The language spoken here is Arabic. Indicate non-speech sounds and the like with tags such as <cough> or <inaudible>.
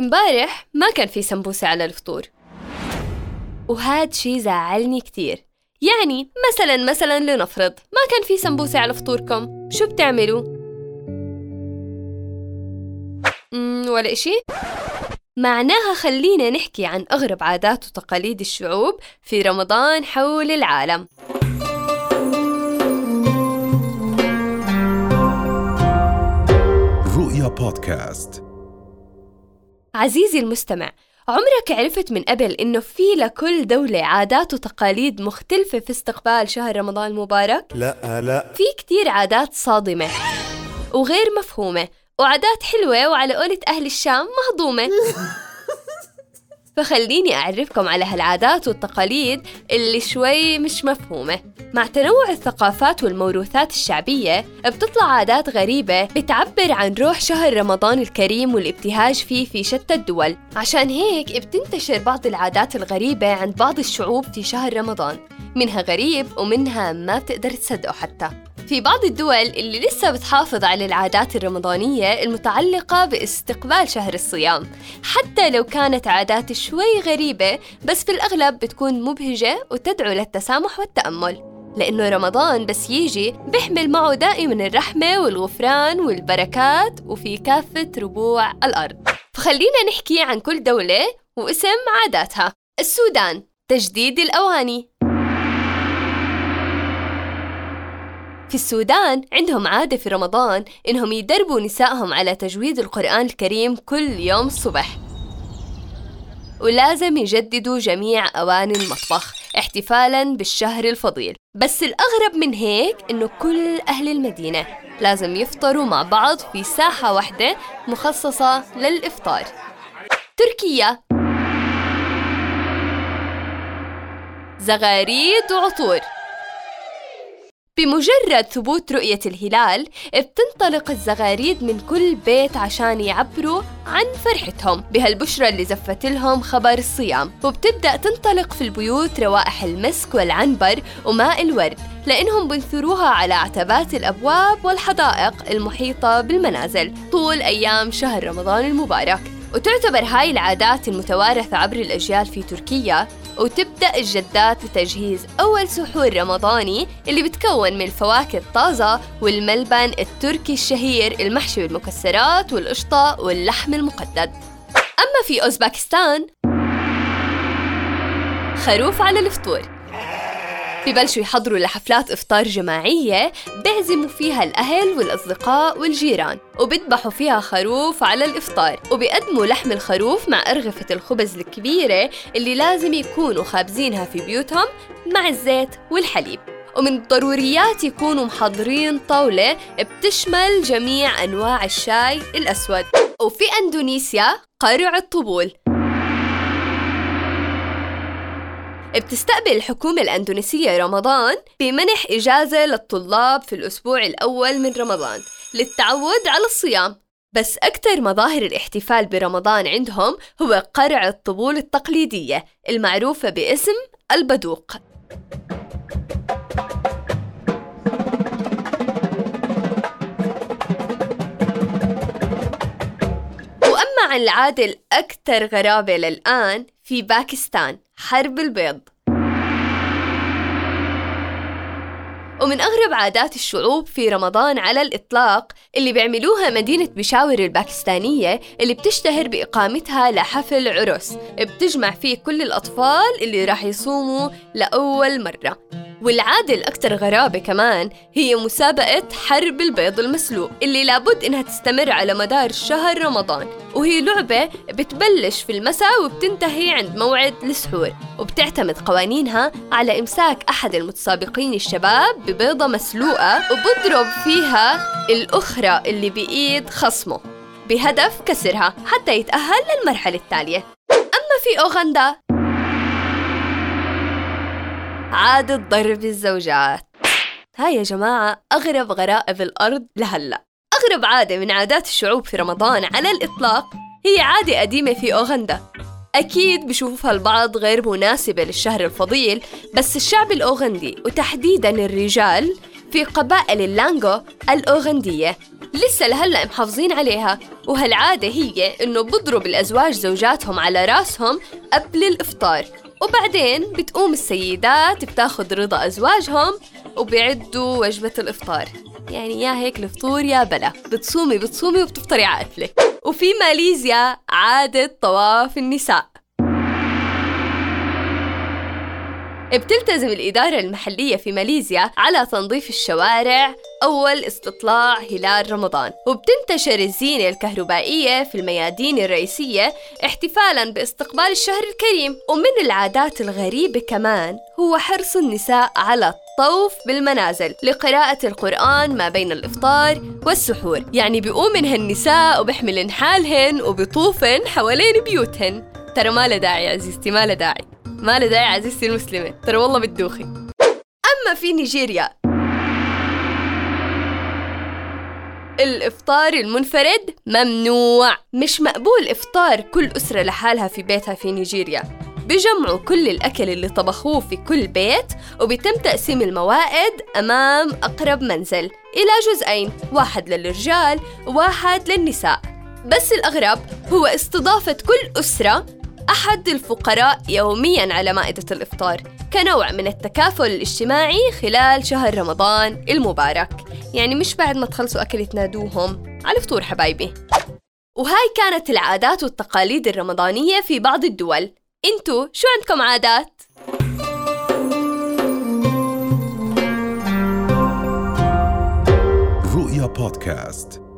امبارح ما كان في سمبوسة على الفطور وهاد شي زعلني كتير يعني مثلا مثلا لنفرض ما كان في سمبوسة على فطوركم شو بتعملوا؟ ولا إشي؟ معناها خلينا نحكي عن أغرب عادات وتقاليد الشعوب في رمضان حول العالم رؤيا بودكاست عزيزي المستمع عمرك عرفت من قبل إنه في لكل دولة عادات وتقاليد مختلفة في استقبال شهر رمضان المبارك؟ لا لا. في كتير عادات صادمة وغير مفهومة وعادات حلوة وعلى قولة أهل الشام مهضومة. <laughs> فخليني أعرفكم على هالعادات والتقاليد اللي شوي مش مفهومة. مع تنوع الثقافات والموروثات الشعبية بتطلع عادات غريبة بتعبر عن روح شهر رمضان الكريم والابتهاج فيه في شتى الدول. عشان هيك بتنتشر بعض العادات الغريبة عند بعض الشعوب في شهر رمضان. منها غريب ومنها ما بتقدر تصدقه حتى. في بعض الدول اللي لسه بتحافظ على العادات الرمضانية المتعلقة باستقبال شهر الصيام. حتى لو كانت عادات شوي غريبة بس في الأغلب بتكون مبهجة وتدعو للتسامح والتأمل. لأنه رمضان بس يجي بيحمل معه دائما الرحمة والغفران والبركات وفي كافة ربوع الأرض. فخلينا نحكي عن كل دولة واسم عاداتها. السودان تجديد الأواني. في السودان عندهم عادة في رمضان إنهم يدربوا نسائهم على تجويد القرآن الكريم كل يوم الصبح. ولازم يجددوا جميع أواني المطبخ احتفالاً بالشهر الفضيل. بس الأغرب من هيك إنه كل أهل المدينة لازم يفطروا مع بعض في ساحة واحدة مخصصة للإفطار. تركيا. زغاريد وعطور بمجرد ثبوت رؤية الهلال بتنطلق الزغاريد من كل بيت عشان يعبروا عن فرحتهم بهالبشرة اللي زفت لهم خبر الصيام. وبتبدأ تنطلق في البيوت روائح المسك والعنبر وماء الورد لأنهم بنثروها على عتبات الأبواب والحدائق المحيطة بالمنازل طول أيام شهر رمضان المبارك. وتعتبر هاي العادات المتوارثة عبر الأجيال في تركيا وتبدأ الجدات بتجهيز أول سحور رمضاني اللي بتكون من الفواكه الطازة والملبن التركي الشهير المحشي بالمكسرات والقشطة واللحم المقدد. أما في أوزباكستان خروف على الفطور. ببلشوا يحضروا لحفلات إفطار جماعية بيعزموا فيها الأهل والأصدقاء والجيران وبذبحوا فيها خروف على الإفطار وبيقدموا لحم الخروف مع أرغفة الخبز الكبيرة اللي لازم يكونوا خابزينها في بيوتهم مع الزيت والحليب. ومن الضروريات يكونوا محضرين طاولة بتشمل جميع أنواع الشاي الأسود. وفي أندونيسيا قرع الطبول. بتستقبل الحكومة الأندونيسية رمضان بمنح إجازة للطلاب في الأسبوع الأول من رمضان للتعود على الصيام. بس أكثر مظاهر الاحتفال برمضان عندهم هو قرع الطبول التقليدية المعروفة باسم البدوق. وأما عن العادة الأكثر غرابة للآن في باكستان حرب البيض. ومن أغرب عادات الشعوب في رمضان على الإطلاق اللي بيعملوها مدينة بشاور الباكستانية اللي بتشتهر بإقامتها لحفل عرس بتجمع فيه كل الأطفال اللي راح يصوموا لأول مرة. والعادة الأكثر غرابة كمان هي مسابقة حرب البيض المسلوق اللي لابد إنها تستمر على مدار شهر رمضان. وهي لعبة بتبلش في المساء وبتنتهي عند موعد السحور وبتعتمد قوانينها على إمساك أحد المتسابقين الشباب ببيضة مسلوقة وبضرب فيها الأخرى اللي بإيد خصمه. بهدف كسرها حتى يتأهل للمرحلة التالية. أما في أوغندا عادة ضرب الزوجات. هاي يا جماعة أغرب غرائب الأرض لهلأ. أغرب عادة من عادات الشعوب في رمضان على الإطلاق هي عادة قديمة في أوغندا. أكيد بشوفها البعض غير مناسبة للشهر الفضيل بس الشعب الأوغندي وتحديدا الرجال في قبائل اللانغو الأوغندية لسه لهلأ محافظين عليها. وهالعادة هي إنه بضرب الأزواج زوجاتهم على رأسهم قبل الإفطار. وبعدين بتقوم السيدات بتاخد رضا أزواجهم وبيعدوا وجبة الإفطار. يعني يا هيك الفطور يا بلا. بتصومي بتصومي وبتفطري عقفلة وفي ماليزيا عادة طواف النساء. بتلتزم الإدارة المحلية في ماليزيا على تنظيف الشوارع أول استطلاع هلال رمضان. وبتنتشر الزينة الكهربائية في الميادين الرئيسية احتفالا باستقبال الشهر الكريم. ومن العادات الغريبة كمان هو حرص النساء على الطوف بالمنازل لقراءة القرآن ما بين الإفطار والسحور. يعني بيقومن هالنساء وبحملن حالهن وبيطوفن حوالين بيوتهن. ترى ما داعي عزيزتي ما داعي. ما له داعي عزيزتي المسلمة. ترى والله بتدوخي. أما في نيجيريا. الإفطار المنفرد ممنوع. مش مقبول إفطار كل أسرة لحالها في بيتها في نيجيريا. بجمعوا كل الأكل اللي طبخوه في كل بيت وبيتم تقسيم الموائد أمام أقرب منزل. إلى جزئين واحد للرجال وواحد للنساء. بس الأغرب هو استضافة كل أسرة أحد الفقراء يوميا على مائدة الإفطار كنوع من التكافل الاجتماعي خلال شهر رمضان المبارك. يعني مش بعد ما تخلصوا أكل تنادوهم. على الفطور حبايبي. وهاي كانت العادات والتقاليد الرمضانية في بعض الدول. انتو شو عندكم عادات؟ رؤيا بودكاست.